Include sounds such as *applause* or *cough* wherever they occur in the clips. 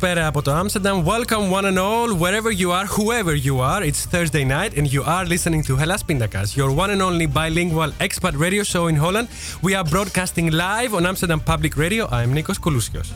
Καλησπέρα από το Amsterdam. Welcome one and all, wherever you are, whoever you are. It's Thursday night and you are listening to Hellas Pindakaas, your one and only bilingual expat radio show in Holland. We are broadcasting live on Amsterdam Public Radio. I'm Nikos Koulousios.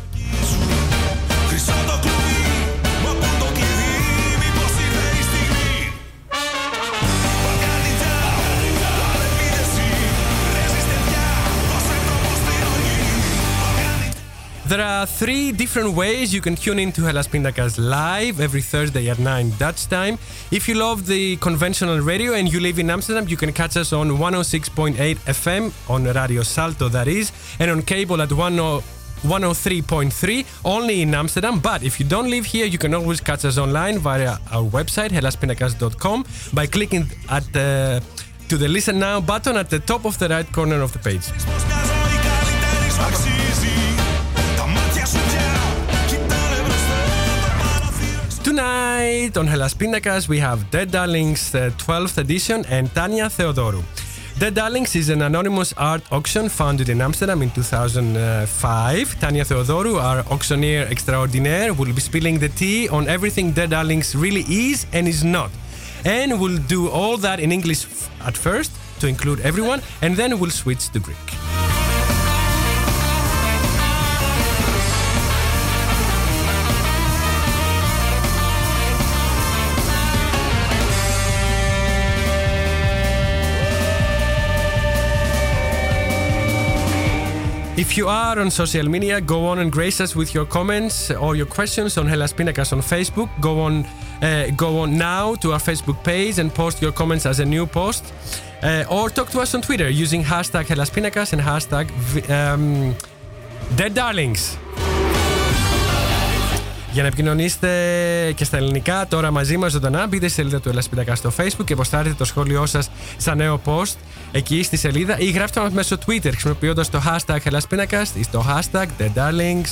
There are three different ways you can tune in to Hellas Pindakaas live every Thursday at 9 Dutch time. If you love the conventional radio and you live in Amsterdam, you can catch us on 106.8 FM on Radio Salto, that is, and on cable at 103.3 only in Amsterdam. But if you don't live here, you can always catch us online via our website, hellaspindakaas.com, by clicking at the, to the Listen Now button at the top of the right corner of the page. Tonight on Hellas Pindakaas we have Dead Darlings 12th edition and Tanya Theodorou. Dead Darlings is an anonymous art auction founded in Amsterdam in 2005. Tanya Theodorou, our auctioneer extraordinaire, will be spilling the tea on everything Dead Darlings really is and is not. And we'll do all that in English at first to include everyone, and then we'll switch to Greek. If you are on social media, go on and grace us with your comments or your questions on Hellas Pindakaas on Facebook. Go on, uh, go on now to our Facebook page and post your comments as a new post, uh, or talk to us on Twitter using hashtag Hellas Pindakaas and hashtag um, Dead Darlings. Για να επικοινωνήσετε και στα ελληνικά τώρα μαζί μας ζωντανά, μπείτε στη σελίδα του Ελλασπίντακα στο Facebook και αποστάρετε το σχόλιο σας σαν νέο post εκεί στη σελίδα ή γράψτε μας μέσω Twitter χρησιμοποιώντας το hashtag Ελλασπίνακας ή το hashtag The Darlings.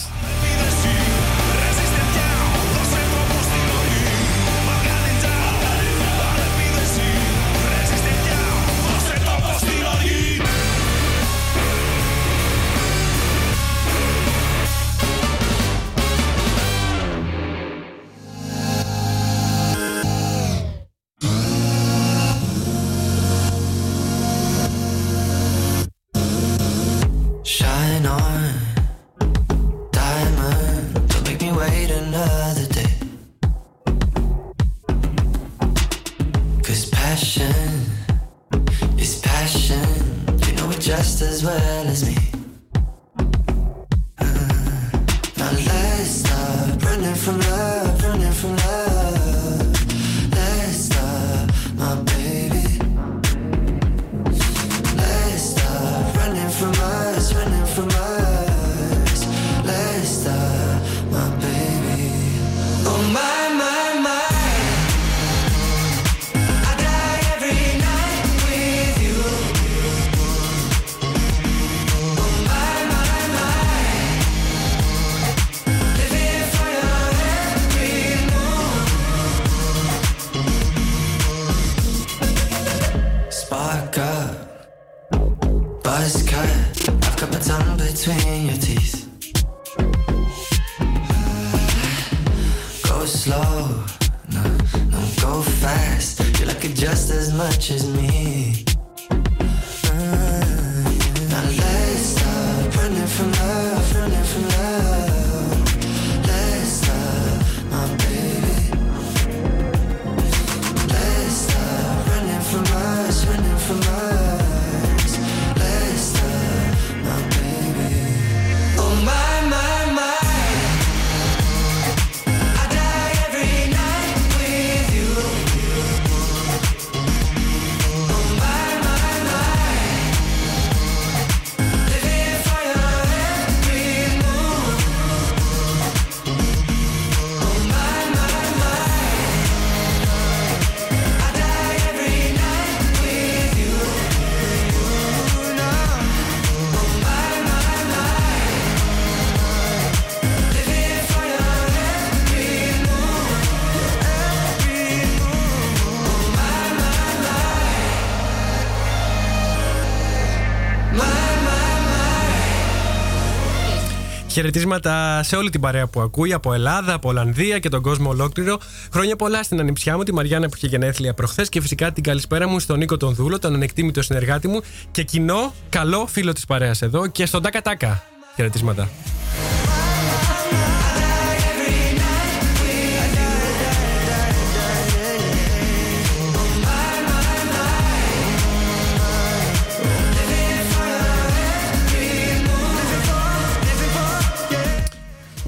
Χαιρετίσματα σε όλη την παρέα που ακούει από Ελλάδα, από Ολλανδία και τον κόσμο ολόκληρο. Χρόνια πολλά στην ανιψιά μου, τη Μαριάννα που είχε γενέθλια προχθές και φυσικά την καλησπέρα μου στον Νίκο τον Δούλο, τον ανεκτήμητο συνεργάτη μου και κοινό καλό φίλο της παρέας εδώ και στον Τάκα Τάκα. Χαιρετίσματα.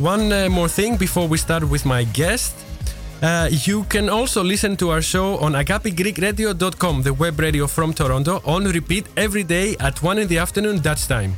One uh, more thing before we start with my guest. Uh, you can also listen to our show on agapigreekradio.com, the web radio from Toronto, on repeat every day at 1 in the afternoon Dutch time.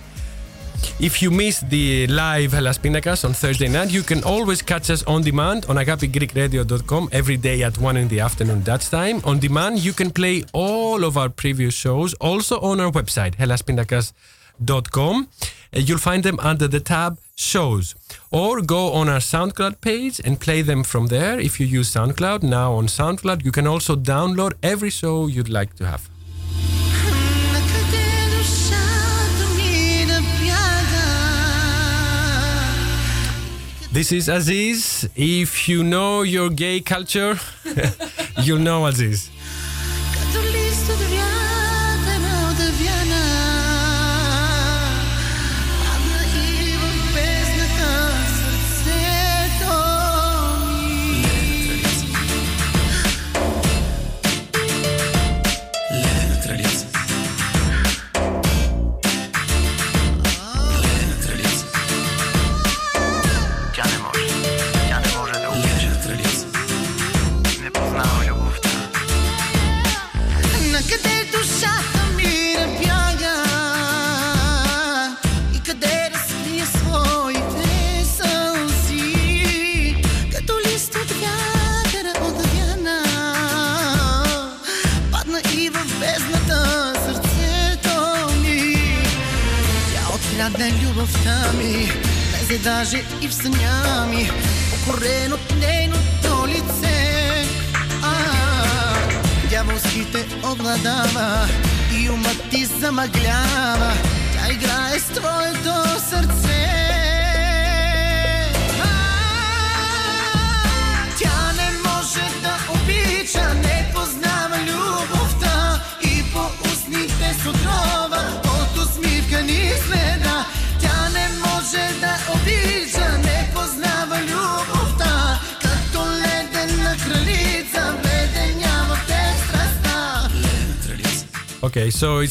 If you miss the live Hellas Pindakaas on Thursday night, you can always catch us on demand on agapigreekradio.com every day at 1 in the afternoon Dutch time. On demand, you can play all of our previous shows also on our website, hellaspindakaas.com. You'll find them under the tab shows or go on our SoundCloud page and play them from there. If you use SoundCloud, now on SoundCloud, you can also download every show you'd like to have. This is Azis. If you know your gay culture, *laughs* you'll know Azis.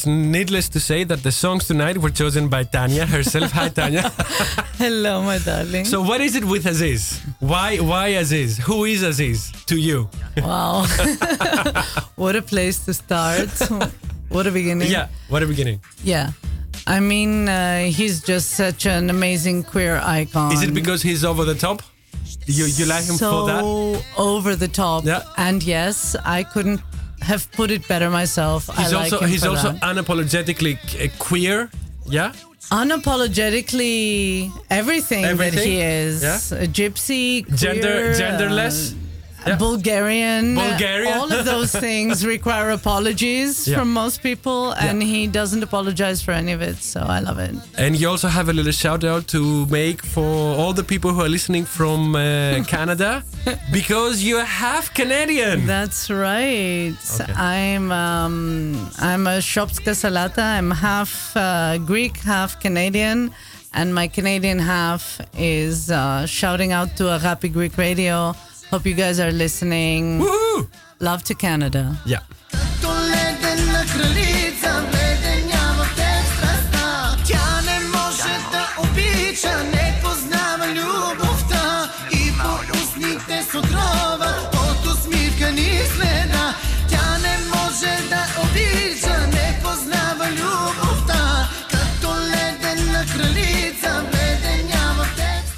It's needless to say that the songs tonight were chosen by Tanya herself. Hi, Tanya. *laughs* Hello, my darling. so, what is it with Azis? Why, why Azis? Who is Azis to you? wow. *laughs* what a place to start. What a beginning. Yeah, what a beginning. Yeah. I mean, uh, he's just such an amazing queer icon. Is it because he's over the top? You you like him so for that? So over the top? Yeah. And yes, I couldn't have put it better myself. He's I like also he's also that. unapologetically queer. Yeah. unapologetically everything, that he is. Yeah. A gypsy, Gender genderless. uh, Yeah. Bulgarian. Bulgarian. All of those *laughs* things require apologies Yeah. from most people, and he doesn't apologize for any of it. So I love it. And you also have a little shout out to make for all the people who are listening from uh, *laughs* Canada because you're half Canadian. That's right. Okay. I'm um, I'm a Shopska Salata. I'm half uh, Greek, half Canadian, and my Canadian half is uh, shouting out to Agapi Greek Radio. Hope you guys are listening. Woohoo! Love to Canada. Yeah.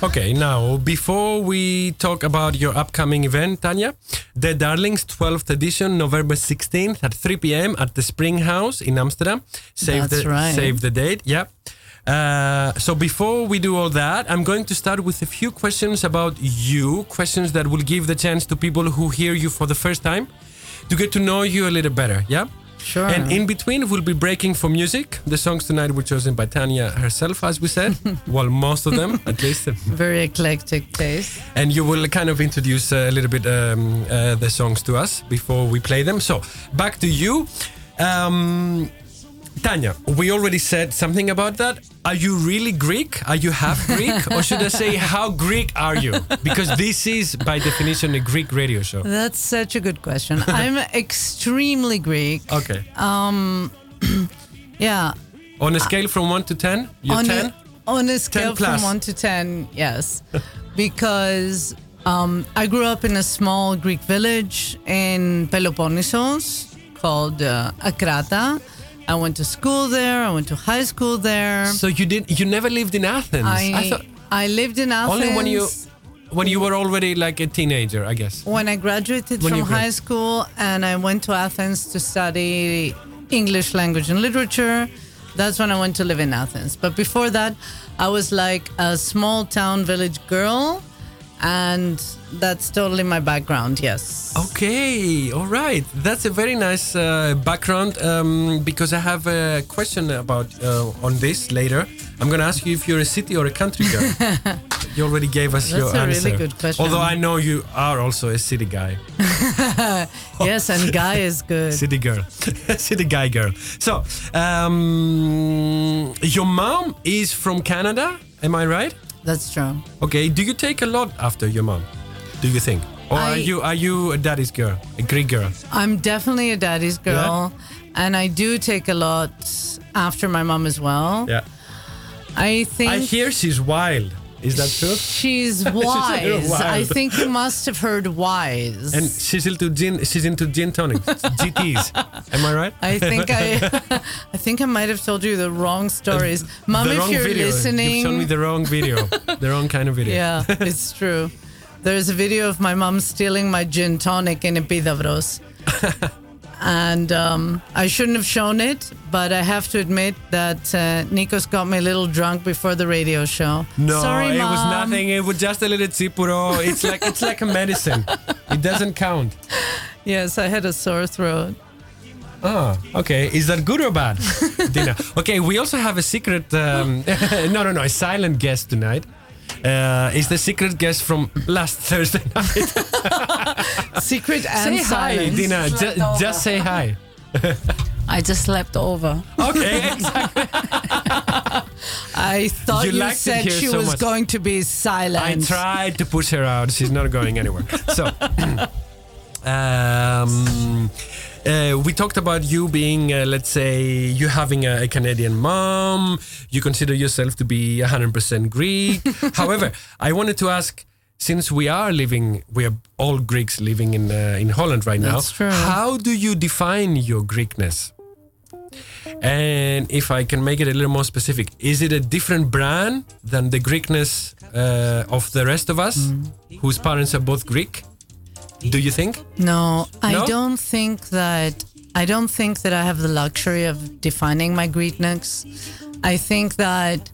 Okay, now before we talk about your upcoming event, Tanya, the Darlings 12th edition, November 16th at 3 p.m. at the Spring House in Amsterdam. Save That's the right. save the date. Yeah. Uh, so before we do all that, I'm going to start with a few questions about you, questions that will give the chance to people who hear you for the first time to get to know you a little better. Yeah. Sure. And in between, we'll be breaking for music. The songs tonight were chosen by Tanya herself, as we said. *laughs* well, most of them, at least. Very eclectic taste. And you will kind of introduce uh, a little bit um, uh, the songs to us before we play them. So, back to you. Um, Tanya, we already said something about that. Are you really Greek? Are you half Greek? or should I say, how Greek are you? Because this is, by definition, a Greek radio show. That's such a good question. *laughs* I'm extremely Greek. Okay. Um, *clears throat* yeah. On a scale from 1 to 10, you're on 10? A, on a scale from 1 to 10, yes. *laughs* because um, I grew up in a small Greek village in Peloponnesos called uh, Akrata. I went to school there. I went to high school there. So you did you never lived in Athens? I, thought I lived in Athens. only when you when you were already like a teenager, I guess. when I graduated When from grad- high school and I went to Athens to study English language and literature. That's when I went to live in Athens. But before that, I was like a small town village girl, and that's totally my background, yes. Okay, all right. That's a very nice uh, background um, because I have a question about uh, on this later. I'm going to ask you if you're a city or a country girl. *laughs* you already gave us That's your a really answer. good question. Although I know you are also a city guy, *laughs* Yes, and Guy is good. *laughs* city girl, city guy girl. So, um, your mom is from Canada, am I right? That's true. Okay. Do you take a lot after your mom? Do you think, or are you are you a daddy's girl, a Greek girl? I'm definitely a daddy's girl, and I do take a lot after my mom as well. Yeah. I think I hear she's wild. Is that true? she's *laughs* wise. *laughs* I wild. think you must have heard wise. And she's into gin. She's into gin tonic, GTS. Am I right? I think I, *laughs* I think I might have told you the wrong stories, Mom. the if wrong you're video. listening, You've shown me the wrong video. the wrong kind of video. yeah, it's true. There's a video of my mom stealing my gin tonic in Epidavros. *laughs* and um, I shouldn't have shown it, but I have to admit that uh, Nikos got me a little drunk before the radio show. No, Sorry, it Mom. was nothing. It was just a little tsipouro. It's like it's like a *laughs* medicine. It doesn't count. Yes, I had a sore throat. Ah, okay. Is that good or bad, *laughs* Dina? Okay, we also have a secret. Um, no, no, no, a silent guest tonight. Uh, is the secret guest from last Thursday *laughs* night? Secret and say hi, silence. Dina. Ju- just say hi. *laughs* I just slept over. Okay, *laughs* exactly. I thought You you, said she so was much. going to be silent. I tried to push her out. She's not going anywhere. So, um, uh, we talked about you being, uh, let's say, you having a, a Canadian mom. You consider yourself to be 100% Greek. *laughs* However, I wanted to ask. Since we are living, we are all Greeks living in uh, in Holland right now. That's true. How do you define your Greekness? And if I can make it a little more specific, is it a different brand than the Greekness uh, of the rest of us, whose parents are both Greek? Do you think? No, I No? don't think that I don't think that I have the luxury of defining my Greekness. I think that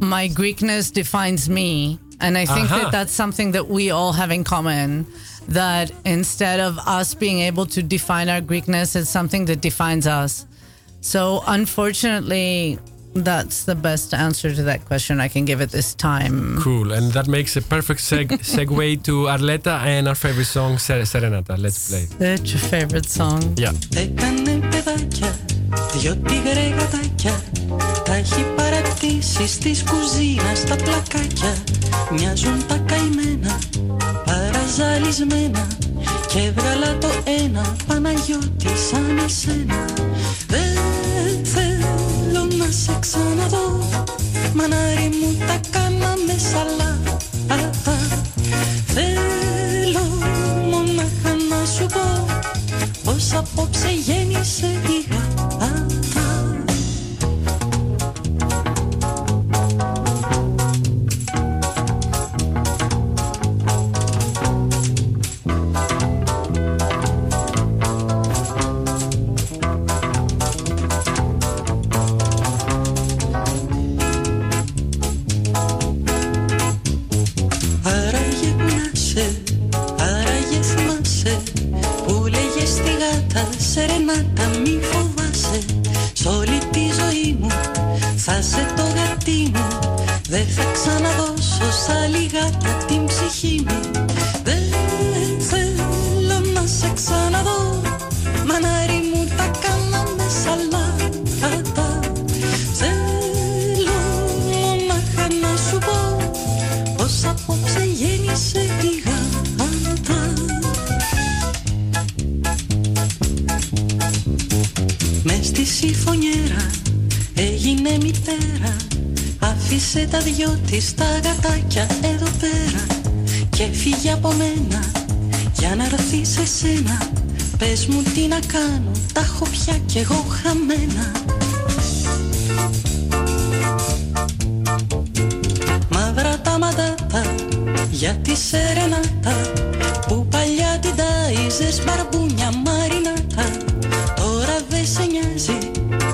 my Greekness defines me, and I think Aha. that uh-huh. that's something that we all have in common. That instead of us being able to define our Greekness, it's something that defines us. So, unfortunately, that's the best answer to that question I can give at this time. Cool, and that makes a perfect seg- *laughs* segue to Arleta and our favorite song, Ser- Serenata. Let's play. Such a favorite song. Yeah. Έκανε παιδάκια, δυο τίγρε γατάκια Τα έχει παρατήσει στις κουζίνα στα πλακάκια Μοιάζουν τα καημένα, παραζαλισμένα Και έβγαλα το ένα, Παναγιώτη σαν εσένα Δεν θέλω να σε ξαναδώ. Μανάρι μου τα κάναμε σαλάτα Θέλω μονάχα να σου πω πως απόψε γέννησε η Άφησε τα δυο της τα γατάκια εδώ πέρα Και φύγε από μένα. Για να έρθει σε σένα Πες μου τι να κάνω, τα έχω πια κι εγώ χαμένα. Μαύρα τα ματάτα για τη σερενάτα Που παλιά την τάιζες μπαρμπούνια μαρινάτα. Τώρα δεν σε νοιάζει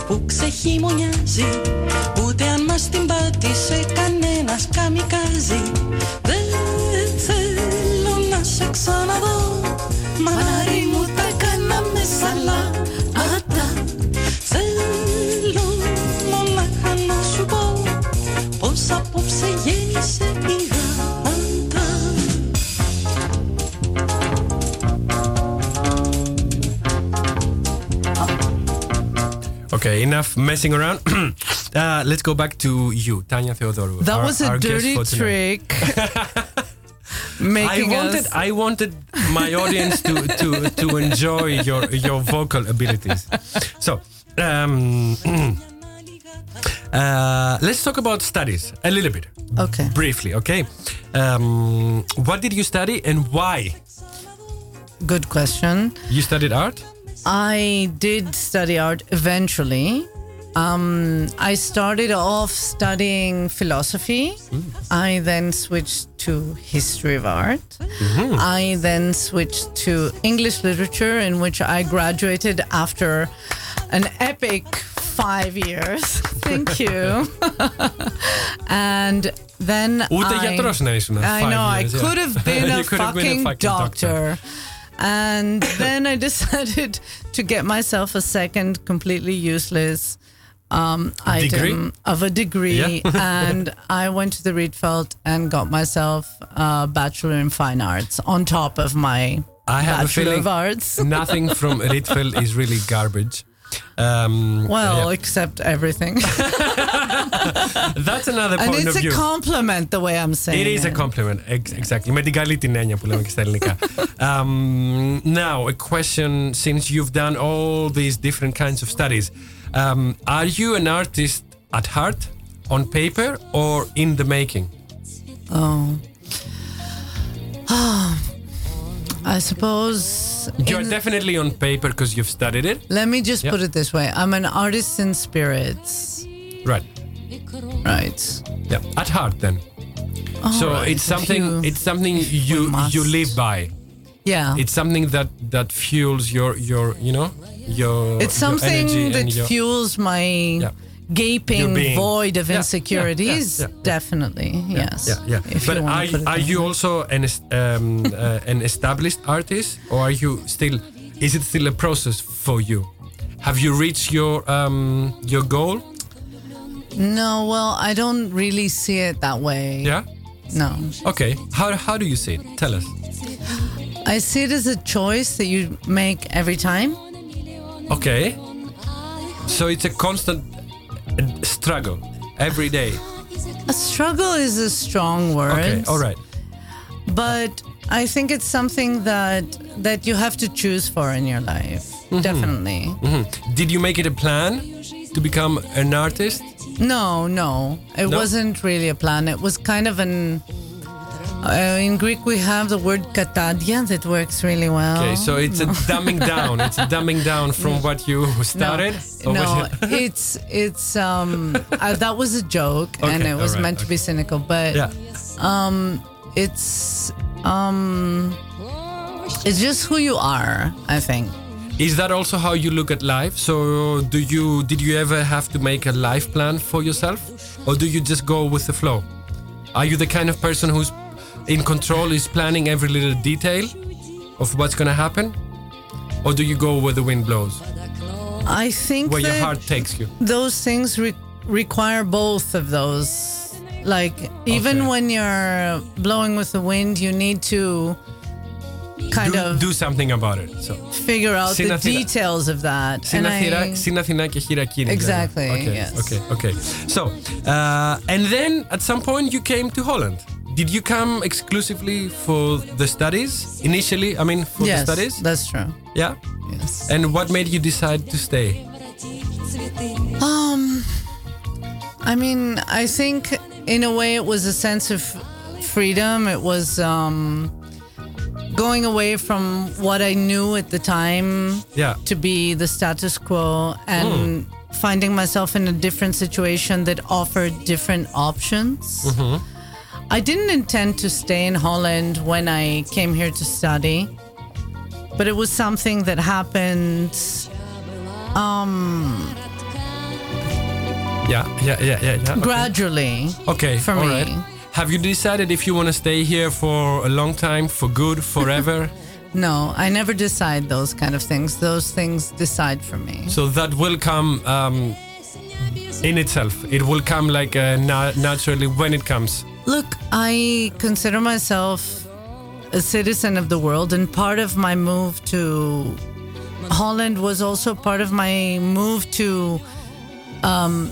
που ξεχειμονιάζει Ούτε αν μας την πάτησες enough messing around. *clears throat* uh, let's go back to you, Tanya Theodorou. That our- was a dirty trick. *laughs* I Making wanted, us. I wanted my audience to, to, to enjoy your, your vocal abilities. So, um, *clears throat* uh, let's talk about studies a little bit, okay. briefly, okay? Um, what did you study and why? Good question. You studied art? I did study art eventually. Um, I started off studying philosophy. Mm. I then switched to history of art. Mm-hmm. I then switched to English literature, in which I graduated after an epic five years. *laughs* Thank you. *laughs* and then. I, I know, years, I could have yeah. been, a fucking, been a fucking doctor. doctor. And *coughs* then I decided *laughs* to get myself a second completely useless um, Degree? item of a degree. Yeah. *laughs* and I went to the Rietveld and got myself a Bachelor in Fine Arts on top of my I have a Bachelor feeling of Arts. nothing from *laughs* Rietveld is really garbage. Um, Well, yeah. except everything. *laughs* that's another and point it's of view. a compliment the way I'm saying It is a compliment, ex- exactly. Με την καλή την έννοια που λέμε και στα ελληνικά. Um, now, a question since you've done all these different kinds of studies. Um, are you an artist at heart, on paper, or in the making? Oh. *sighs* I suppose. You're in- definitely on paper because you've studied it. let me just Yeah. put it this way I'm an artist in spirits. Right. Right. Yeah. At heart, then. so Alright, it's something. It's something you you live by. Yeah. It's something that that fuels your your you know your. It's your something energy that your, fuels my Yeah. Gaping void of Yeah, insecurities. yeah, yeah. Definitely, yes. Yeah, yeah. If but you are, are you also an um, *laughs* uh, an established artist, or are you still? Is it still a process for you? Have you reached your um, your goal? No, well, I don't really see it that way. Yeah. No. Okay. How how do you see it? Tell us. I see it as a choice that you make every time. Okay. So it's a constant uh, struggle every day. A struggle is a strong word. Okay. All right. But I think it's something that that you have to choose for in your life. Mm-hmm. Definitely. Mhm. Did you make it a plan to become an artist? No, no. It No? wasn't really a plan. It was kind of an. Uh, in Greek, we have the word katadia that works really well. Okay, so it's a dumbing down. It's a dumbing down from what you started. No, no it- it's it's um uh, that was a joke and it was alright, meant to be cynical, but yeah. it's um it's just who you are. I think. Is that also how you look at life? So do you did you ever have to make a life plan for yourself or do you just go with the flow? Are you the kind of person who's in control is planning every little detail of what's going to happen? Or do you go where the wind blows, I think where your that heart takes you? those things re- require both of those. Like even Okay. when you're blowing with the wind, you need to kind Do, of do something about it. So figure out Στην the Αθήνα- details of that. Στην And Αθήνα, I- στην Αθηνά και χειρακίνη. Exactly, Okay, yes. okay, okay. So, uh, and then at some point you came to Holland. Did you come exclusively for the studies initially? I mean, for yes, the studies? that's true. Yeah. Yes. And what made you decide to stay? Um, I mean, I think in a way, it was a sense of freedom. It was um, going away from what I knew at the time Yeah. to be the status quo and finding myself in a different situation that offered different options. I didn't intend to stay in Holland when I came here to study, but it was something that happened. Um, Yeah, yeah, yeah, yeah, yeah. Gradually. Okay, for me. right. Have you decided if you want to stay here for a long time, for good, forever? *laughs* No, I never decide those kind of things. Those things decide for me. so that will come um, in itself. It will come like uh, na- naturally when it comes. Look, I consider myself a citizen of the world, and part of my move to Holland was also part of my move to um,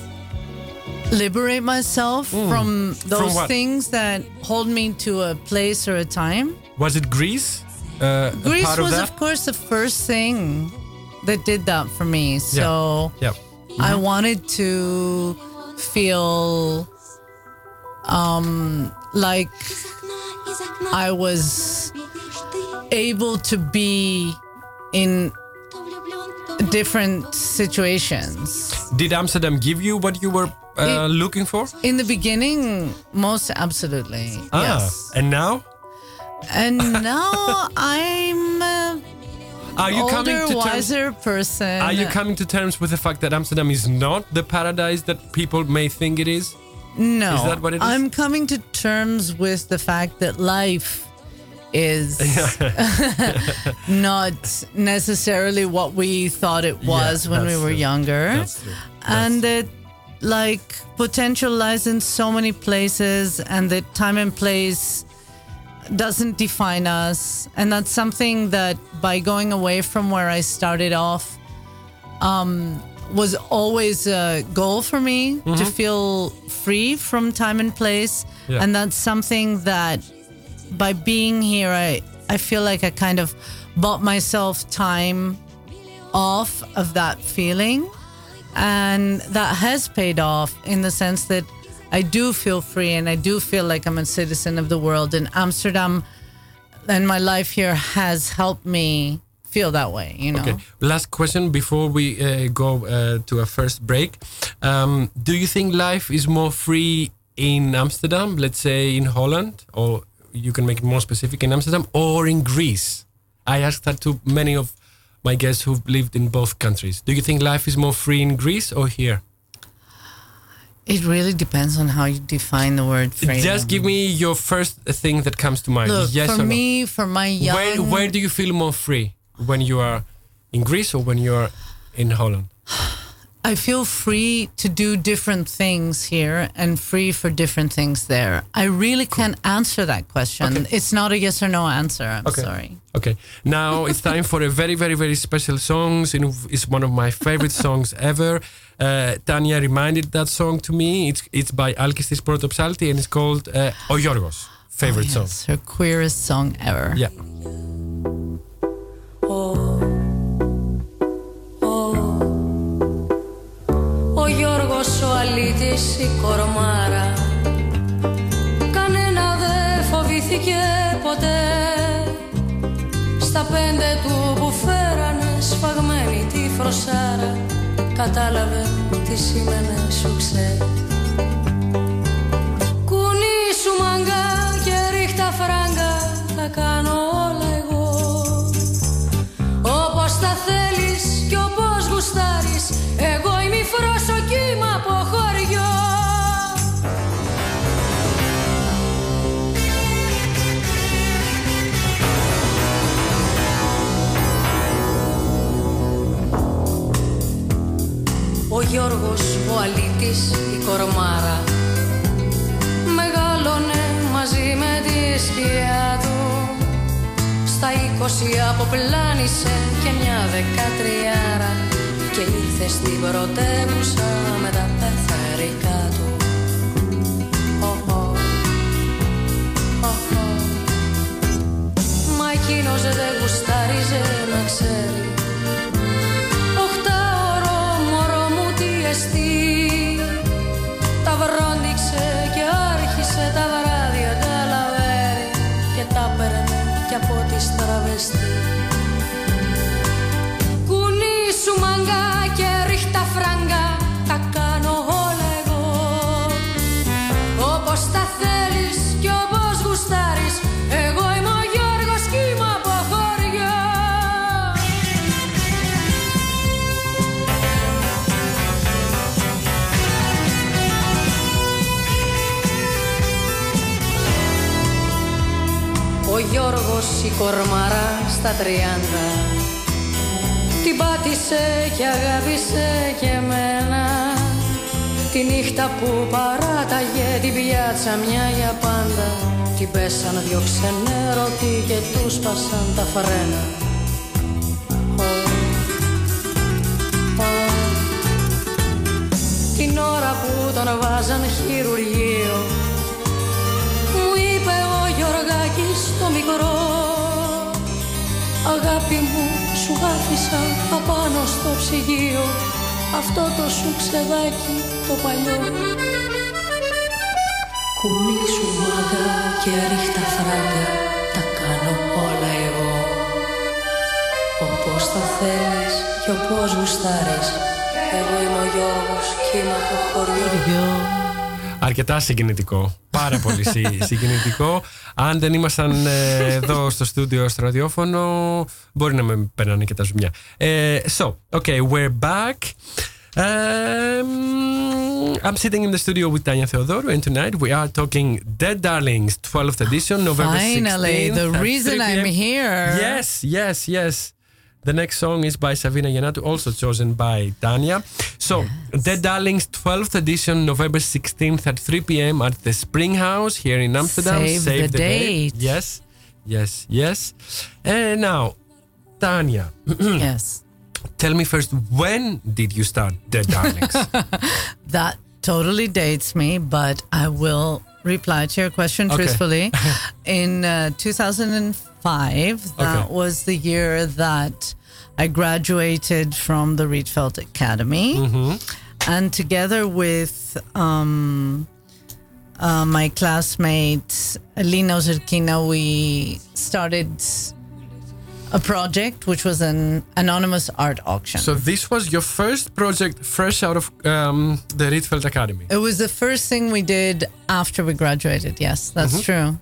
liberate myself from those what? things that hold me to a place or a time. Was it Greece? Uh, Greece of was, that? of course, the first thing that did that for me. So. yeah. I wanted to feel um, like I was able to be in different situations. Did Amsterdam give you what you were uh, It- looking for? In the beginning, most absolutely. Ah, Yes. and now? And *laughs* now I'm a Are you coming older, to terms? person. Are you coming to terms with the fact that Amsterdam is not the paradise that people may think it is? No. Is that what it is? I'm coming to terms with the fact that life is *laughs* not necessarily what we thought it was Yeah, when we were true. younger. That's true. And that like potential lies in so many places and that time and place doesn't define us. And that's something that by going away from where I started off um, was always a goal for me to mm-hmm. feel free from time and place. Yeah. And that's something that by being here, I, I feel like I kind of bought myself time off of that feeling. And that has paid off in the sense that I do feel free and I do feel like I'm a citizen of the world. And Amsterdam and my life here has helped me feel that way, you know? Okay. Last question before we uh, go uh, to a first break. Um, do you think life is more free in Amsterdam, let's say in Holland, or you can make it more specific in Amsterdam, or in Greece? I asked that to many of my guests who've lived in both countries. Do you think life is more free in Greece or here? It really depends on how you define the word freedom. Just give me your first thing that comes to mind. Look, yes for or no? me, for my young... Where, where do you feel more free? When you are in Greece or when you are in Holland? I feel free to do different things here and free for different things there. I really can't answer that question. Okay. It's not a yes or no answer. I'm Okay. sorry. Okay, now it's *laughs* time for a very, very, very special song. It's one of my favorite songs ever. Uh, Tanya reminded that song to me. It's it's by Alkistis Protopsalti and it's called uh, O Yorgos. Favorite song. It's her queerest song ever. Yeah. Γιώργος ο αλήτης η κορμάρα. Κανένα δεν φοβήθηκε ποτέ. Στα πέντε του που φέρανε σφαγμένη τη φροσάρα Κατάλαβε τι σήμαινε σου ξέρει Γιώργος, ο αλήτης, η κορμάρα. Μεγάλωνε μαζί με τη σκιά του. Στα είκοσι αποπλάνησε και μια δεκατριάρα. Και ήρθε στην πρωτεύουσα με τα πεθαρικά του. Οχο, οχο. Μα εκείνος δεν γουστάριζε να ξέρει Οχτάωρο μωρό μου τι εστί Τα βρόντιξε και τα βράδια τα λαβέρι και τα παίρνε κι από τη στραβεστή. Κουνή σου μαγκά και ρίχτα φράγκα η κορμαρά στα τριάντα. Την πάτησε και αγάπησε και εμένα. Τη νύχτα που παράταγε την πιάτσα μια για πάντα. Την πέσαν δυο ξενέρωτοι και τους σπάσαν τα φρένα. Ω, ω. Την ώρα που τον βάζαν χειρουργείο μου είπε ο Γιωργάκης το μικρό Αγάπη μου σου άφησα απάνω στο ψυγείο. Αυτό το σου ξεδάκι το παλιό. Κουνή σου μάγκα και ρίχτα φράγκα Τα κάνω όλα εγώ. Όπως θα θέλεις και όπως γουστάρεις Εγώ είμαι ο Γιώργος και είμαι από χωριό Αρκετά συγκινητικό. Πάρα πολύ συ- συγκινητικό. Αν δεν ήμασταν ε, εδώ στο στούντιο στο ραδιόφωνο, μπορεί να με παίρνανε και τα ζουμιά. Ε, so, okay, we're back. Um, I'm sitting in the studio with Tanya Theodoru, and tonight we are talking Dead Darlings 12th edition, November 16th. Finally, the at reason 3 I'm p.m. here. Yes, yes, yes. The next song is by Savina Yannatou, also chosen by Tanya. So, Dead Darlings 12th edition, November 16th at 3 p.m. at the Spring House here in Amsterdam. Save the date. Yes, yes, yes. And now, Tanya, *clears throat* Yes. tell me first, when did you start Dead Darlings? *laughs* That totally dates me, but I will reply to your question Okay. truthfully. *laughs* In uh, 2005, that Okay. was the year that I graduated from the Rietveld Academy. Mm-hmm. And together with um, uh, my classmate Lina Zerkina, we started a project which was an anonymous art auction. so, this was your first project fresh out of um, the Rietveld Academy. It was the first thing we did after we graduated. Yes, that's true.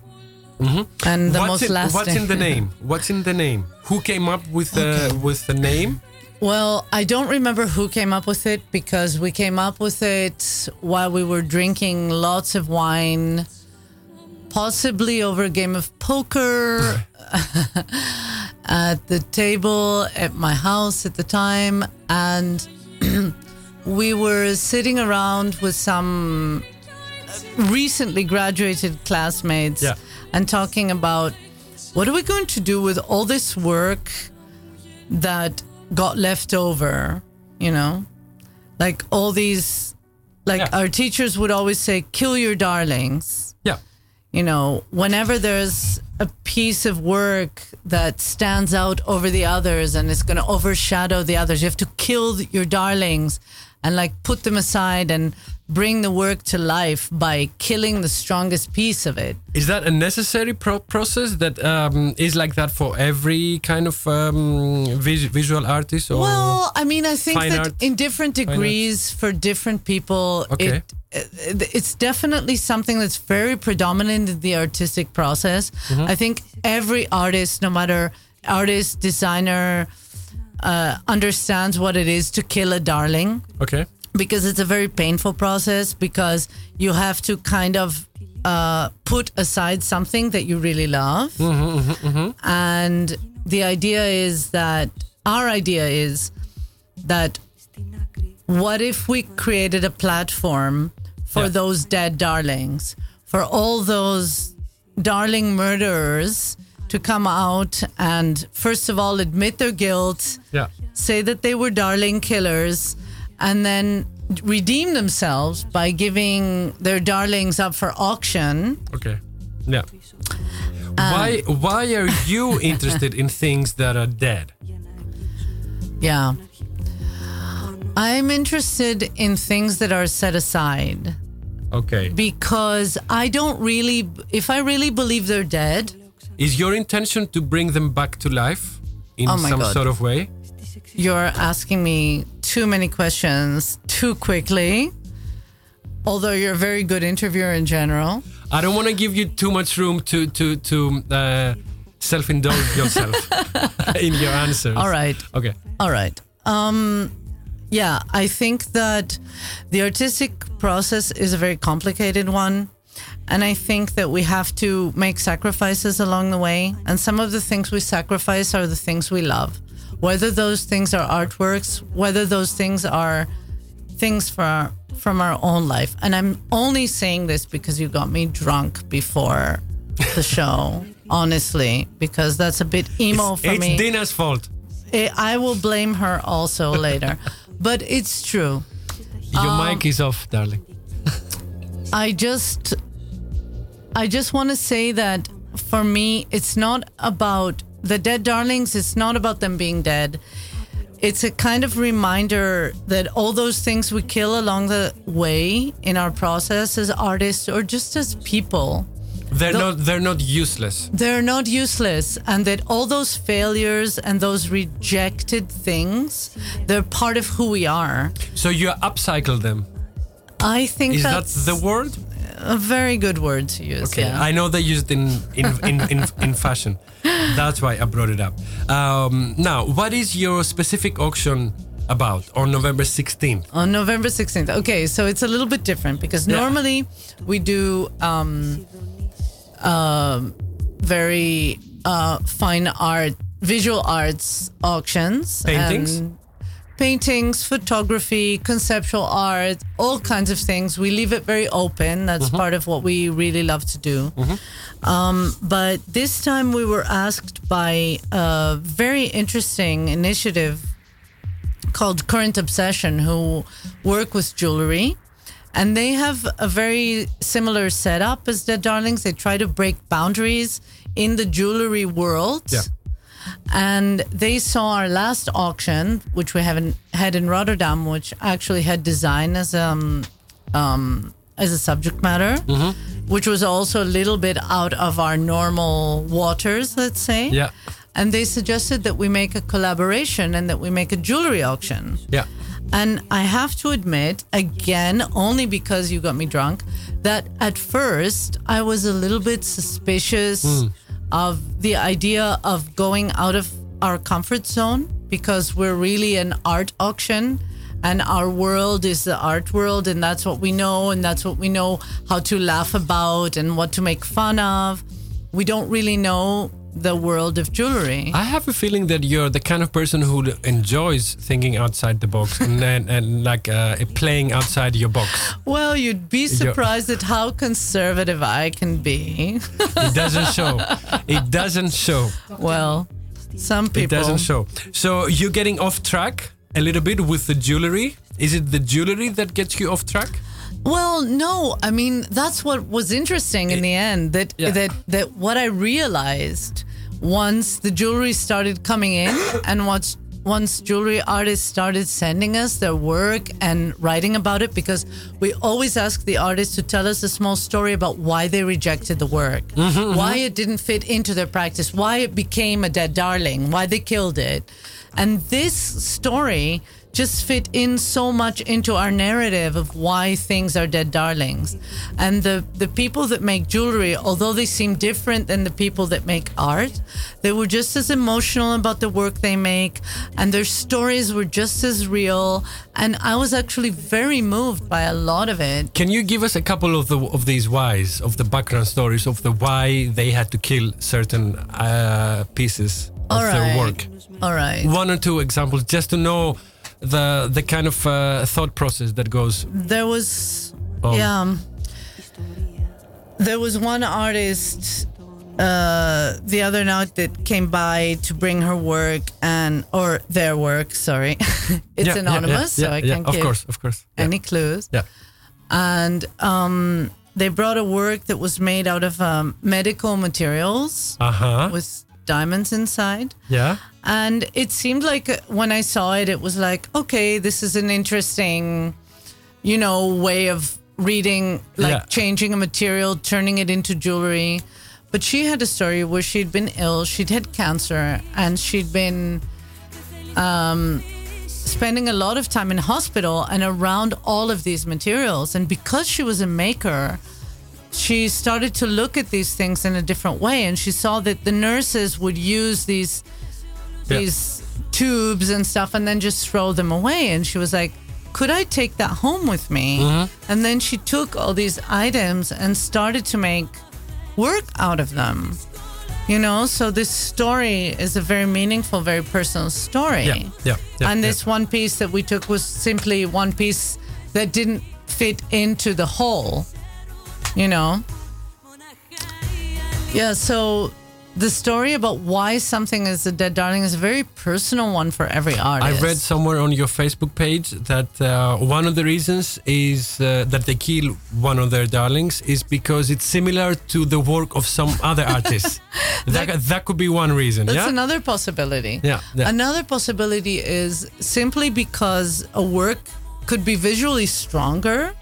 And the what's, most in, lasting. what's in the name? *laughs* What's in the name? Who came up with the with the name? Well, I don't remember who came up with it because we came up with it while we were drinking lots of wine, possibly over a game of poker *laughs* *laughs* at the table at my house at the time. And *clears throat* we were sitting around with some recently graduated classmates Yeah. and talking about what are we going to do with all this work that got left over, you know? Like all these, like Yeah. our teachers would always say, kill your darlings. You know, whenever there's a piece of work that stands out over the others and is going to overshadow the others, you have to kill your darlings and like put them aside and bring the work to life by killing the strongest piece of it. Is that a necessary pro- process that um, is like that for every kind of um, vis- visual artist? Or Well, I mean, I think that art- in different degrees for different people, Okay. it it's definitely something that's very predominant in the artistic process. Mm-hmm. I think every artist, no matter artist, designer, uh, understands what it is to kill a darling okay, because it's a very painful process because you have to kind of uh, put aside something that you really love. And the idea is that our idea is that what if we created a platform for Yeah. those dead darlings, for all those darling murderers to come out and, first of all, admit their guilt yeah, say that they were darling killers and then redeem themselves by giving their darlings up for auction. okay, yeah. Um, why why are you *laughs* interested in things that are dead? Yeah. I'm interested in things that are set aside. Okay. because I don't really, if I really believe they're dead, Is your intention to bring them back to life in Oh some God. sort of way? you're asking me too many questions too quickly. Although you're a very good interviewer in general. I don't want to give you too much room to to to uh, self-indulge yourself *laughs* *laughs* in your answers. All right. Okay. All right. Um, yeah, I think that the artistic process is a very complicated one. And I think that we have to make sacrifices along the way. And some of the things we sacrifice are the things we love. Whether those things are artworks, whether those things are things for our, from our own life. And I'm only saying this because you got me drunk before the *laughs* show, honestly, because that's a bit emo for it's me. It's Dina's fault. I I will blame her also later. *laughs* But it's true. Your Um, mic is off, darling. *laughs* I just I just want to say that for me it's not about the dead darlings it's not about them being dead. It's a kind of reminder that all those things we kill along the way in our process as artists or just as people They're the- not they're not useless. they're not useless and that all those failures and those rejected things they're part of who we are So you upcycle them. i think Is that that's the word? a very good word to use Okay. yeah I know they use it in in, in, in, in fashion. That's why I brought it up. Um, now, what is your specific auction about on November 16th? on November 16th. Okay, so it's a little bit different because Yeah. normally we do um, um, very uh, fine art, visual arts auctions. Paintings? paintings, photography, conceptual art, all kinds of things. We leave it very open. That's Mm-hmm. part of what we really love to do. Um, but this time we were asked by a very interesting initiative called Current Obsession, who work with jewelry. And they have a very similar setup as Dead Darlings. They try to break boundaries in the jewelry world. Yeah. And they saw our last auction, which we haven't had in Rotterdam, which actually had design as um, um, as a subject matter, which was also a little bit out of our normal waters, let's say. Yeah. And they suggested that we make a collaboration and that we make a jewelry auction. Yeah. And I have to admit, again, only because you got me drunk, that at first I was a little bit suspicious hmm. of the idea of going out of our comfort zone because we're really an art auction and our world is the art world and that's what we know and that's what we know how to laugh about and what to make fun of. We don't really know the world of jewelry. I have a feeling that you're the kind of person who enjoys thinking outside the box and, *laughs* and, and like uh, playing outside your box. Well, you'd be surprised at how conservative I can be. It doesn't show. It doesn't show. well, some people. It doesn't show. So you're getting off track a little bit with the jewelry. Is it the jewelry that gets you off track? Well, no. I mean, that's what was interesting in the end. That Yeah. that that what I realized once the jewelry started coming in, and once once jewelry artists started sending us their work and writing about it, because we always ask the artists to tell us a small story about why they rejected the work, mm-hmm, mm-hmm. why it didn't fit into their practice, why it became a dead darling, why they killed it, and this story just fit in so much into our narrative of why things are dead darlings. And the, the people that make jewelry, although they seem different than the people that make art, they were just as emotional about the work they make, and their stories were just as real. And I was actually very moved by a lot of it. Can you give us a couple of the of these whys of the background stories of the why they had to kill certain uh, pieces of All their right. work? All right. One or two examples, just to know the the kind of uh, thought process that goes. There was, Oh. yeah. um, There was one artist uh, the other night that came by to bring her work and or their work. Sorry, *laughs* it's Yeah, yeah, anonymous, yeah, so I yeah, can't Of give course, of course. Yeah. any clues. yeah. And um, they brought a work that was made out of um, medical materials Uh huh. with diamonds inside. Yeah. And it seemed like when I saw it, it was like, okay, this is an interesting, you know, way of reading, like Yeah. changing a material, turning it into jewelry. But she had a story where she'd been ill, she'd had cancer, and she'd been um, spending a lot of time in hospital and around all of these materials. And because she was a maker, she started to look at these things in a different way. And she saw that the nurses would use these Yeah. these tubes and stuff and then just throw them away. And she was like, could I take that home with me? Mm-hmm. And then she took all these items and started to make work out of them. You know, so this story is a very meaningful, very personal story. Yeah, yeah, yeah, and yeah. this one piece that we took was simply one piece that didn't fit into the whole. You know? Yeah, so the story about why something is a dead darling is a very personal one for every artist. I read somewhere on your Facebook page that uh, one of the reasons is uh, that they kill one of their darlings is because it's similar to the work of some other artists. *laughs* that, that could be one reason. That's yeah. another possibility. Yeah, yeah. Another possibility is simply because a work could be visually stronger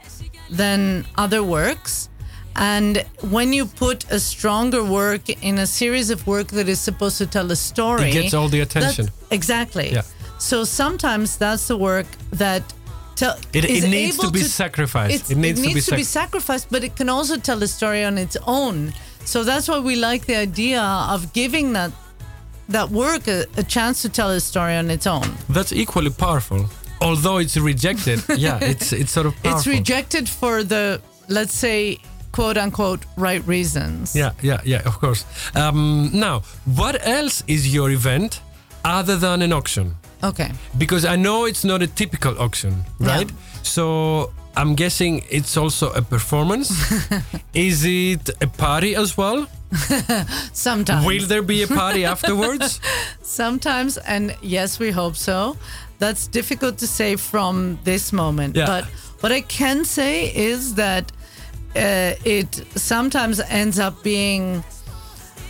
than other works. And when you put a stronger work in a series of work that is supposed to tell a story, It gets all the attention. Exactly. Yeah. So sometimes that's the work that tell, It- it needs to be sacrificed. it's- It needs to be sac- sacrificed, but it can also tell a story on its own. So that's why we like the idea of giving that that work a, a chance to tell a story on its own. That's equally powerful. Although it's rejected, *laughs* yeah, it's it's sort of powerful. It's rejected for the let's say quote unquote right reasons. Yeah, yeah, yeah, of course. Um, now, what else is your event other than an auction? Okay. Because I know it's not a typical auction, Yeah. right? So I'm guessing it's also a performance. *laughs* is it a party as well? *laughs* Sometimes. Will there be a party *laughs* afterwards? Sometimes, and yes, we hope so. That's difficult to say from this moment. Yeah. But what I can say is that uh, it sometimes ends up being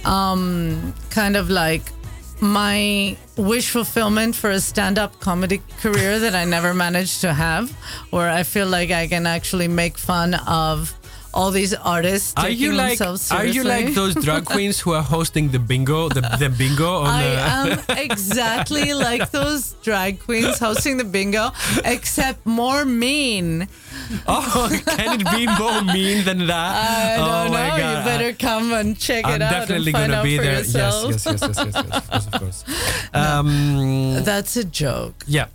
um, kind of like my wish fulfillment for a stand up comedy career that I never managed to have, where I feel like I can actually make fun of all these artists Are you like are you like those drag *laughs* queens who are hosting the bingo the, the bingo on I the am exactly *laughs* like those drag queens hosting the bingo, except more mean. Oh, can it be more mean than that? I oh don't my know. You better come and check I'm it out definitely and find gonna out be for there. yourself. Yes, yes, yes, yes, yes, yes, of course, of course. *laughs* Um, That's a joke. yeah,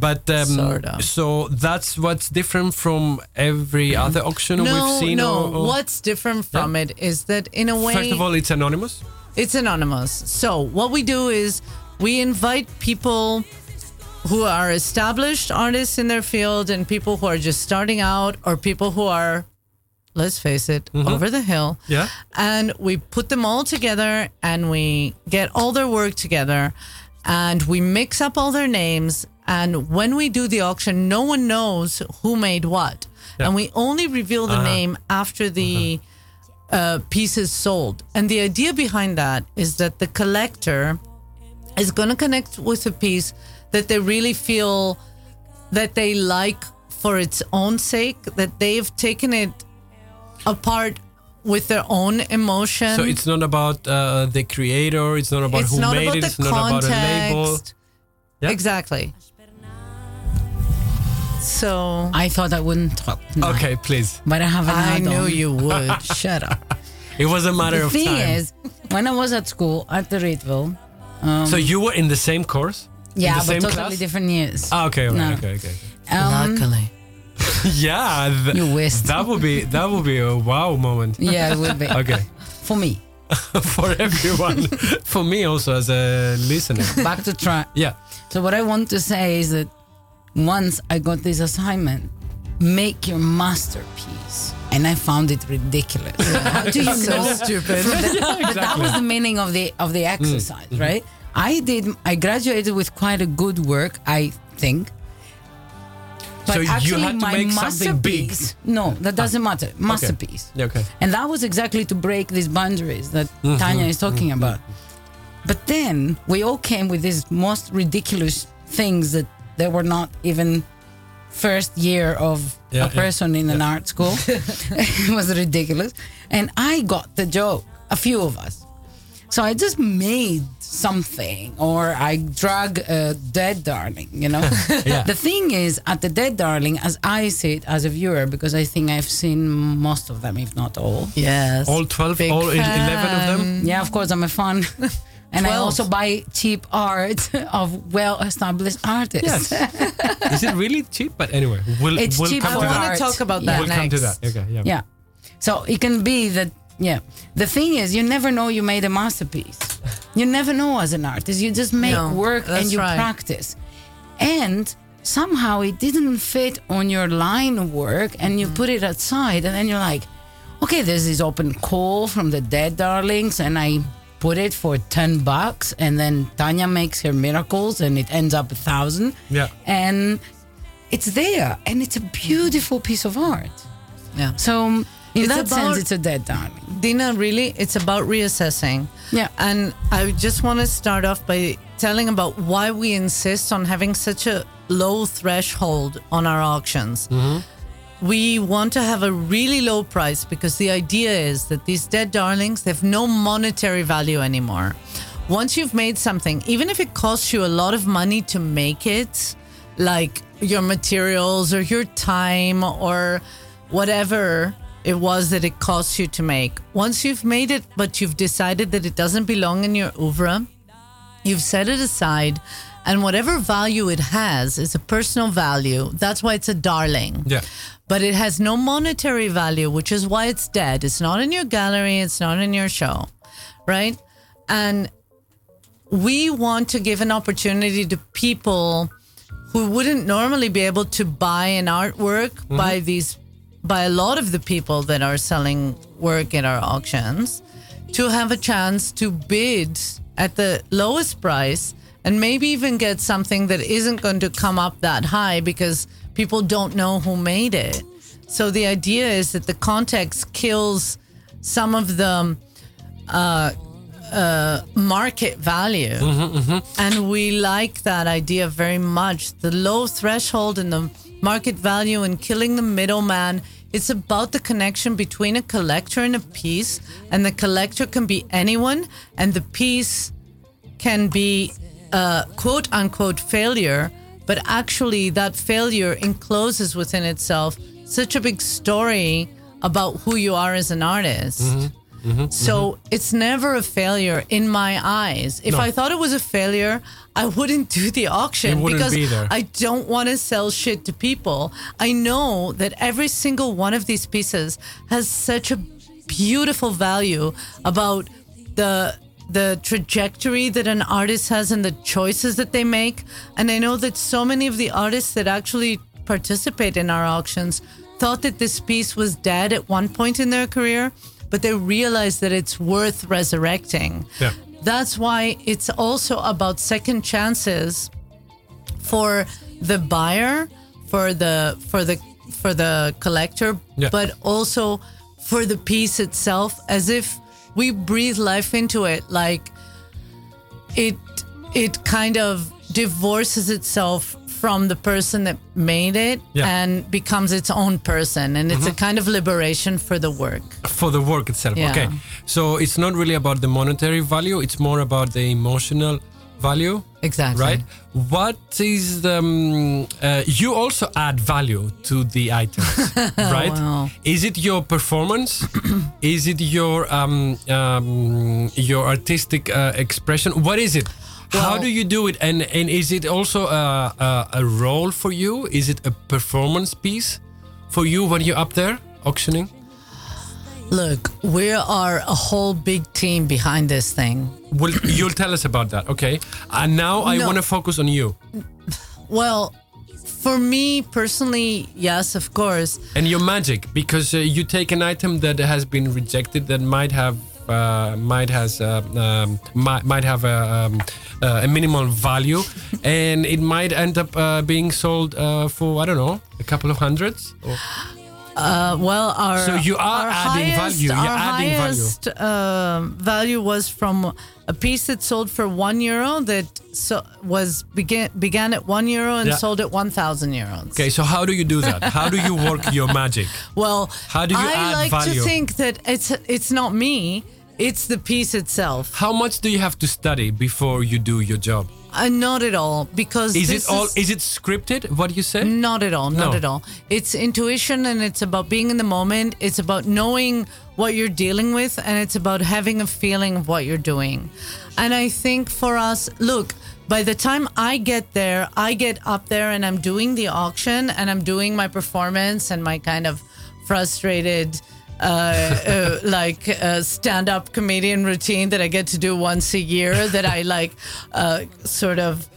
but um, Sort of. so that's what's different from every other auction No, we've seen. no. or- or- What's different from it is that in a way, First of all, it's anonymous. It's anonymous. So what we do is we invite people who are established artists in their field and people who are just starting out or people who are let's face it over the hill Yeah. and we put them all together and we get all their work together and we mix up all their names and when we do the auction no one knows who made what and we only reveal the name after the uh, piece is sold and the idea behind that is that the collector is going to connect with a piece that they really feel that they like for its own sake that they've taken it apart with their own emotion So it's not about uh, the creator. It's not about it's who not made about it. It's not about a label. Yeah. Exactly. So I thought I wouldn't talk. tonight, Okay, please. But I have an I add-on. knew you would. *laughs* Shut up. It was a matter the of thing time. is, when I was at school at the Rietveld, so you were in the same course? Yeah, but totally class? different years. Ah, okay, okay, No. okay, okay. Um, Luckily. *laughs* yeah, th- You wished. that would be that would be a wow moment. *laughs* yeah, it would be Okay, for me. for everyone, for me also as a listener. Back to try. Yeah, So what I want to say is that once I got this assignment, make your masterpiece, and I found it ridiculous. *laughs* How do you *laughs* know? So stupid. *laughs* But that was the meaning of the of the mm-hmm. exercise, mm-hmm. right? I did. I graduated with quite a good work, I think. But So you actually, had to my make something big. masterpiece. No, that doesn't matter. Masterpiece. yeah, okay. And that was exactly to break these boundaries that Mm-hmm. Tanya is talking mm-hmm. about. But then we all came with these most ridiculous things that they were not even first year of Yeah, a yeah. person in an art school. *laughs* it was ridiculous. And I got the joke, a few of us. So I just made something or I drag a dead darling, you know? *laughs* Yeah. The thing is, at the dead darling, as I see it as a viewer, because I think I've seen most of them, if not all. Yes. All 12, Big all 11 of them? Yeah, of course, I'm a fan. *laughs* And I also buy cheap art *laughs* of well-established artists. Yes. *laughs* Is it really cheap? But anyway, we'll, It's we'll cheap come I to for that. want to talk about Yeah. that We'll next. come to that. Okay, yeah. Yeah. So it can be that, yeah. The thing is, you never know you made a masterpiece. You never know as an artist. You just make No, work and that's you right. practice. And somehow it didn't fit on your line of work and you mm-hmm. put it aside and then you're like, okay, there's this open call from the Dead Darlings and I put it for 10 bucks and then Tanya makes her miracles and it ends up a thousand. Yeah. And it's there and it's a beautiful piece of art. Yeah. So in It's that about- sense, it's a dead darling. Dina, really, it's about reassessing. Yeah. And I just want to start off by telling about why we insist on having such a low threshold on our auctions. Mm-hmm. We want to have a really low price because the idea is that these dead darlings have no monetary value anymore. Once you've made something, even if it costs you a lot of money to make it, like your materials or your time or whatever it was that it costs you to make. Once you've made it, but you've decided that it doesn't belong in your oeuvre, you've set it aside, and whatever value it has is a personal value. That's why it's a darling. Yeah. But it has no monetary value, which is why it's dead. It's not in your gallery, it's not in your show, right? And we want to give an opportunity to people who wouldn't normally be able to buy an artwork mm-hmm. by these by a lot of the people that are selling work at our auctions to have a chance to bid at the lowest price and maybe even get something that isn't going to come up that high because people don't know who made it. So the idea is that the context kills some of the uh, uh, market value. And we like that idea very much. The low threshold and the market value and killing the middleman. It's about the connection between a collector and a piece. And the collector can be anyone, and the piece can be a quote unquote failure. But actually, that failure encloses within itself such a big story about who you are as an artist. So it's never a failure in my eyes. If No. I thought it was a failure, I wouldn't do the auction because be. I don't want to sell shit to people. I know that every single one of these pieces has such a beautiful value about the the trajectory that an artist has and the choices that they make. And I know that so many of the artists that actually participate in our auctions thought that this piece was dead at one point in their career, but they realized that it's worth resurrecting. Yeah. That's why it's also about second chances for the buyer, for the for the for the collector, Yeah. but also for the piece itself, as if we breathe life into it, like it it kind of divorces itself from the person that made it Yeah. and becomes its own person and it's a mm-hmm. kind of liberation for the work for the work itself. Yeah. Okay, so it's not really about the monetary value; it's more about the emotional value. Exactly. Right. What is the? Um, uh, you also add value to the items, *laughs* right? wow. Is it your performance? *clears throat* is it your um, um, your artistic uh, expression? What is it? How do you do it? And and is it also a, a, a role for you? Is it a performance piece for you when you're up there auctioning? Look we are a whole big team behind this thing Well, you'll tell us about that, okay? And now I No. want to focus on you well for me personally yes of course and your magic because uh, you take an item that has been rejected that might have uh, might has uh, um, might, might have a, um, uh, a minimal value *laughs* and it might end up uh, being sold uh, for I don't know a couple of hundreds. Or, Uh, well, our So you are adding highest, value, you're Our adding value. highest um value was from a piece that sold for one euro that so was began began at one euro and Yeah. sold at one thousand euros. Okay, so how do you do that? *laughs* How do you work your magic? Well, How do you I add like value? to think that it's it's not me; it's the piece itself. How much do you have to study before you do your job? Uh, not at all, because Is it all? is- Is it scripted? What you say? Not at all. Not No. at all. It's intuition and it's about being in the moment. It's about knowing what you're dealing with and it's about having a feeling of what you're doing. And I think for us, look, by the time I get there, I get up there and I'm doing the auction and I'm doing my performance and my kind of frustrated. Uh, uh, like uh, stand-up comedian routine that I get to do once a year that I like uh, sort of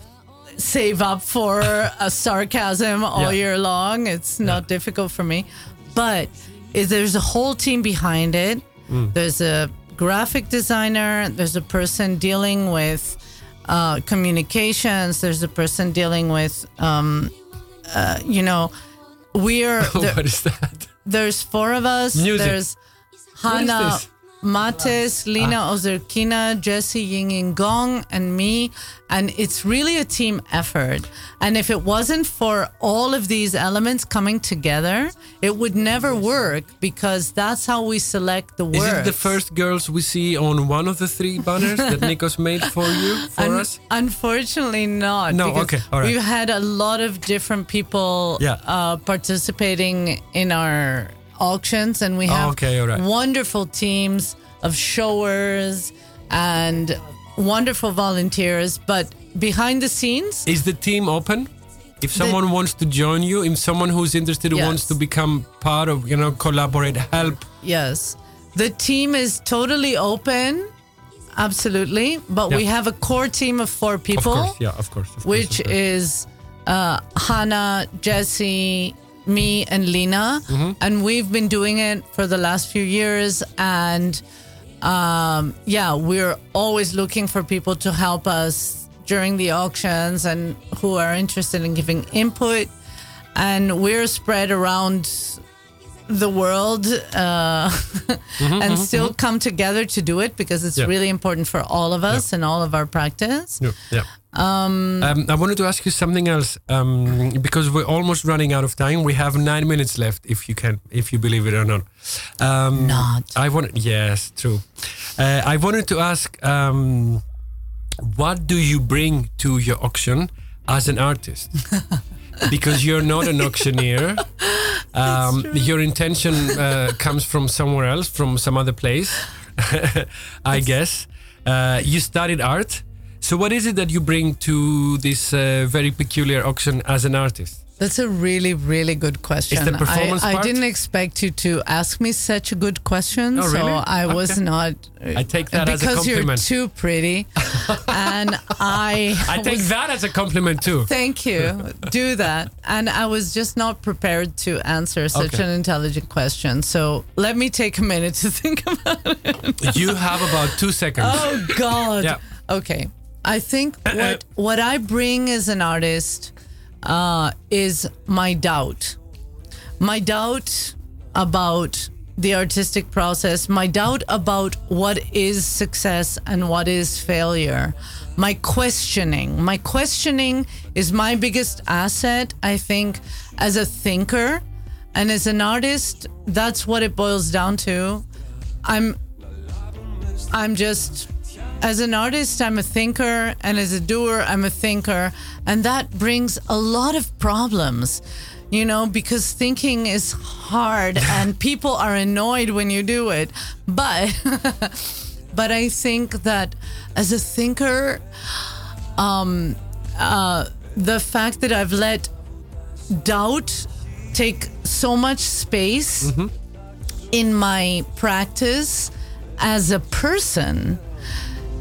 save up for a sarcasm all Yeah. year long. It's not difficult for me. But is there's a whole team behind it. There's a graphic designer, there's a person dealing with uh, communications, there's a person dealing with, um, uh, you know, we're, there- *laughs* what is that? There's four of us. Music. There's Hannah? Mates, Lina Ozerkina, Jesse Ying Gong, and me. And it's really a team effort. And if it wasn't for all of these elements coming together, it would never work because that's how we select the Is words. it the first girls we see on one of the three banners that *laughs* Nikos made for you, for Un- us? Unfortunately, not. No, okay, all right. We've had a lot of different people Yeah. uh, participating in our auctions, and we have Oh, okay, all right. wonderful teams of showers and wonderful volunteers. But behind the scenes, Is the team open? If someone wants to join you, if someone who's interested Yes. wants to become part of, you know, collaborate, help. yes, the team is totally open. Absolutely, but we have a core team of four Of people. course, yeah, of course. of course, which of course. is uh, Hannah, Jesse, me, and Lena, Mm-hmm. And we've been doing it for the last few years. And um, yeah, we're always looking for people to help us during the auctions and who are interested in giving input. And we're spread around the world uh, and still come together to do it because it's Mm-hmm, Yeah. really important for all of us and all of our practice. Yeah. yeah. Um, I wanted to ask you something else um, because we're almost running out of time. We have nine minutes left, if you can, if you believe it or not. Um, Not. I want. Yes, true. Uh, I wanted to ask, um, what do you bring to your auction as an artist? *laughs* because you're not an auctioneer. *laughs* Um, your intention uh, comes from somewhere else, from some other place, *laughs* I guess. Uh, you studied art. So, what is it that you bring to this uh, very peculiar auction as an artist? That's a really, really good question. the performance I, I part? didn't expect you to ask me such a good question, Oh, so really? I was Okay. not. I take that as a compliment. because you're too pretty, *laughs* and I. I take that as a compliment too. Thank you. *laughs* Do that. And I was just not prepared to answer such Okay. an intelligent question. So let me take a minute to *laughs* think about it. You have about two seconds. Oh God. Yeah. Okay. I think uh, uh. what what I bring as an artist uh, is my doubt. My doubt about the artistic process, my doubt about what is success and what is failure, my questioning. My questioning is my biggest asset, I think, as a thinker. And as an artist, that's what it boils down to. I'm I'm just as an artist, I'm a thinker, and as a doer, I'm a thinker, and that brings a lot of problems. You know, because thinking is hard, *laughs* and people are annoyed when you do it. But, *laughs* but I think that as a thinker, um, uh, the fact that I've let doubt take so much space in my practice as a person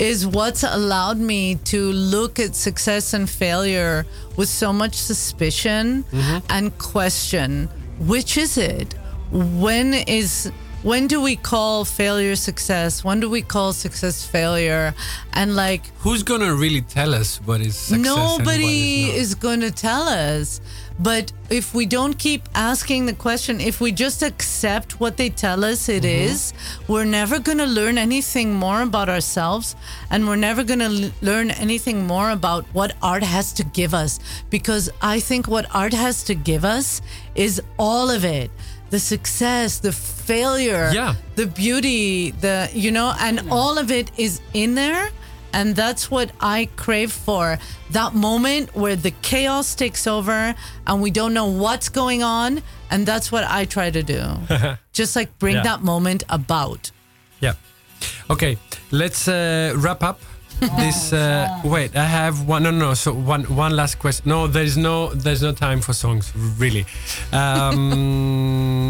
is what's allowed me to look at success and failure with so much suspicion mm-hmm. and question which is it when is when do we call failure success? When do we call success failure? And like Who's gonna really tell us what is success? and what Nobody is, not? is going to tell us. But if we don't keep asking the question, if we just accept what they tell us it mm-hmm. is, we're never going to learn anything more about ourselves and we're never going to l- learn anything more about what art has to give us. Because I think what art has to give us is all of it the success, the failure, Yeah. the beauty, the, you know, and all of it is in there. And that's what I crave for. That moment where the chaos takes over and we don't know what's going on. And that's what I try to do. *laughs* Just like bring Yeah. that moment about. Yeah. Okay, let's uh, wrap up this. *laughs* Uh, wait, I have one. No, no, no. So one, one last question. No, there's no, there's no time for songs, really. Um, *laughs*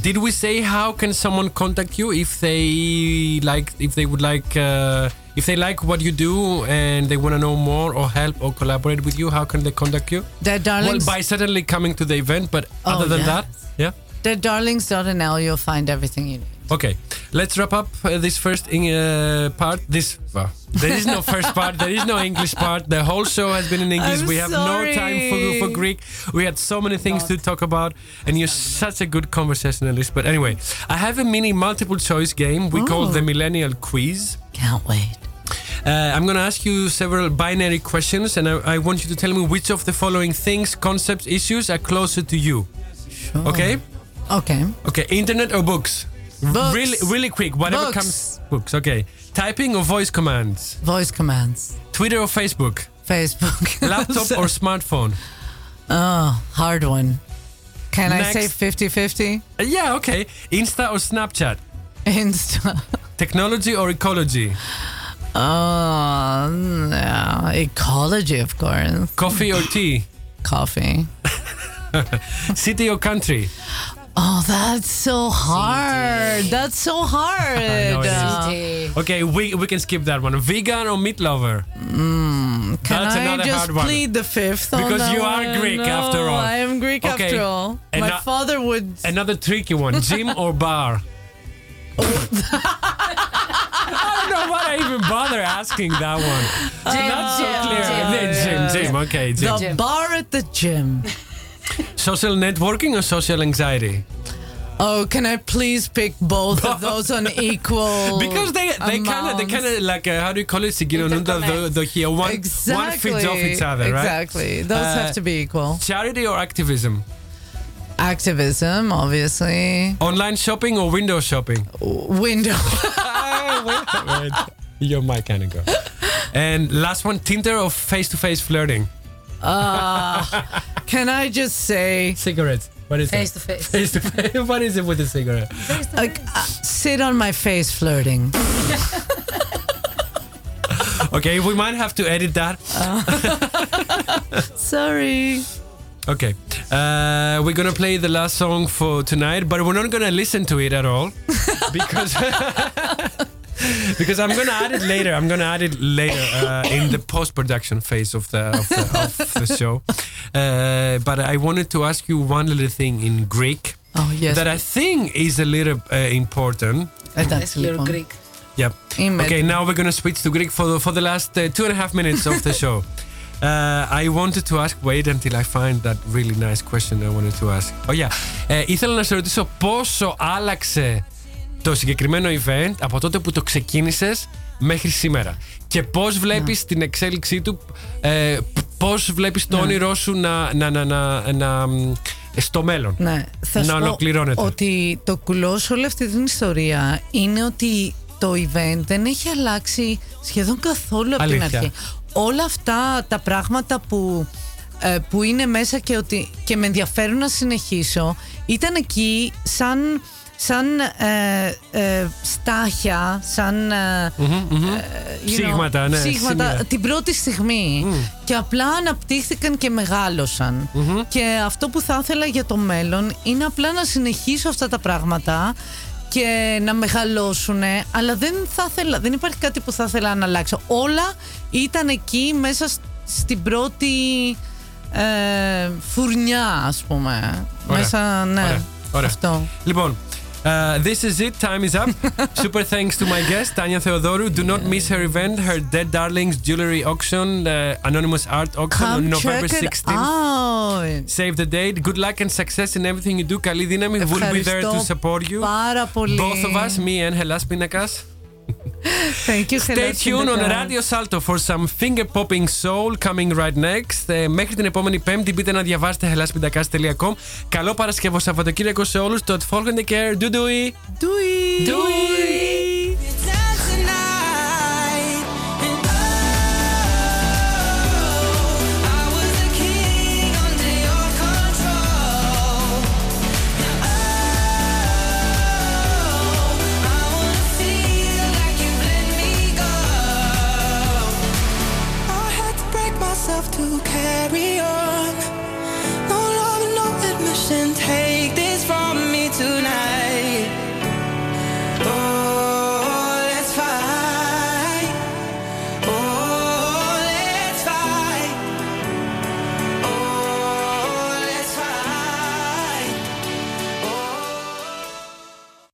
did we say how can someone contact you if they like, if they would like, uh, if they like what you do and they want to know more or help or collaborate with you? How can they contact you? Dead Darlings. Well, by certainly coming to the event, but Oh, other than that, yeah. Deaddarlings.nl, you'll find everything you need. Okay, let's wrap up uh, this first in, uh, part. This well, there is no first part. There is no English part. The whole show has been in English. I'm we have no time for for Greek. We had so many things to talk about, and you're such a good conversationalist. But anyway, I have a mini multiple choice game we call Oh. the Millennial Quiz. Can't wait. Uh, I'm going to ask you several binary questions, and I, I want you to tell me which of the following things, concepts, issues are closer to you. Sure. Okay. Okay. Okay, internet or books? Books. Really, really quick. Whatever Books. comes. Books. Okay. Typing or voice commands? Voice commands. Twitter or Facebook? Facebook. *laughs* Laptop or smartphone? Oh, hard one. Can I say Next. 50 50? Uh, yeah. Okay. Insta or Snapchat? Insta. *laughs* Technology or ecology? Oh, yeah. Ecology, of course. Coffee or tea? Coffee. *laughs* City or country? Oh, that's so hard. That's so hard. know it is. Okay, we we can skip that one. Vegan or meat lover? Hmm, can That's I another just hard one. plead the fifth? on Because you are? Greek, No, after all. I am Greek Okay. after all. And My father would. Another tricky one. Gym *laughs* or bar? I don't know why I even bother asking that one. Not so clear. gym. Gym, gym. Okay, gym. The bar at the gym. Social networking or social anxiety? Oh, can I please pick both of those on *laughs* equal? because they they kind of they kind of like uh, how do you call it? Sigilonunda the here one exactly. one feeds off each other, exactly. right? Exactly. Those uh, have to be equal. Charity or activism? Activism, obviously. Online shopping or window shopping? Window. You're my kind of girl. And last one, Tinder or face-to-face flirting? Can I just say, Cigarettes. What is Face it? to face. Face to face. *laughs* What is it with the cigarette? like, uh, sit on my face flirting. *laughs* Okay, we might have to edit that. *laughs* Sorry. Okay, uh, we're gonna play the last song for tonight, but we're not gonna listen to it at all because because I'm gonna add it later. I'm gonna add it later uh, in the post production phase of the of the, of the show. Uh, but I wanted to ask you one little thing in Greek Oh, yes. that I think is a little uh, important. Εντάξει, Little λοιπόν. Greek. Yep. Είμαι Okay, now we're gonna switch to Greek for the, for the last uh, two and a half minutes of the show. *laughs* Uh, I wanted to ask, wait until I find that really nice question I wanted to ask. Oh yeah, ε, ήθελα να σε ρωτήσω πόσο άλλαξε το συγκεκριμένο event από τότε που το ξεκίνησες μέχρι σήμερα. Και πώς βλέπεις την εξέλιξή του, ε, π- πώς βλέπεις το όνειρό σου να, να, να, να, να, μ, στο μέλλον. Ναι, θα Να σου πω ολοκληρώνεται; Ότι το κουλό σε όλη αυτή την ιστορία είναι ότι το event δεν έχει αλλάξει σχεδόν καθόλου από την Αλήθεια. αρχή. Όλα αυτά τα πράγματα που, ε, που είναι μέσα και, ότι, και με ενδιαφέρουν να συνεχίσω ήταν εκεί σαν, σαν ε, ε, στάχια, σαν ε, you know, Ψήγματα, ναι, ψήγματα. σημεία. την πρώτη στιγμή. Και απλά αναπτύχθηκαν και μεγαλωσαν και αυτό που θα ήθελα για το μέλλον είναι απλά να συνεχίσω αυτά τα πράγματα και να μεγαλώσουν αλλά δεν θα ήθελα, δεν υπάρχει κάτι που θα ήθελα να αλλάξω. Όλα ήταν εκεί μέσα σ- στην πρώτη ε, φουρνιά ας πούμε. Ωραία, μέσα ναι ωραία, ωραία. αυτό. Λοιπόν, Uh, this is it. Time is up. *laughs* Super thanks to my guest, Tanya Theodorou. Do not miss her event, her Dead Darlings Jewelry Auction, uh, Anonymous Art Auction Come on November 16th. Save the date. Good luck and success in everything you do. Kalidinami. will be there to support you. Πάρα πολύ. Both of us, me and Hellas Pindakaas. Thank you. Stay Hello, tuned on Cinderella. Radio Salto for some finger popping soul coming right next. Ε, μέχρι την επόμενη Πέμπτη μπείτε να διαβάσετε hellasπιντακάς.com. Καλό Παρασκευό Σαββατοκύριακο σε όλους. Το Folgende Care. Doei doei. Doei. To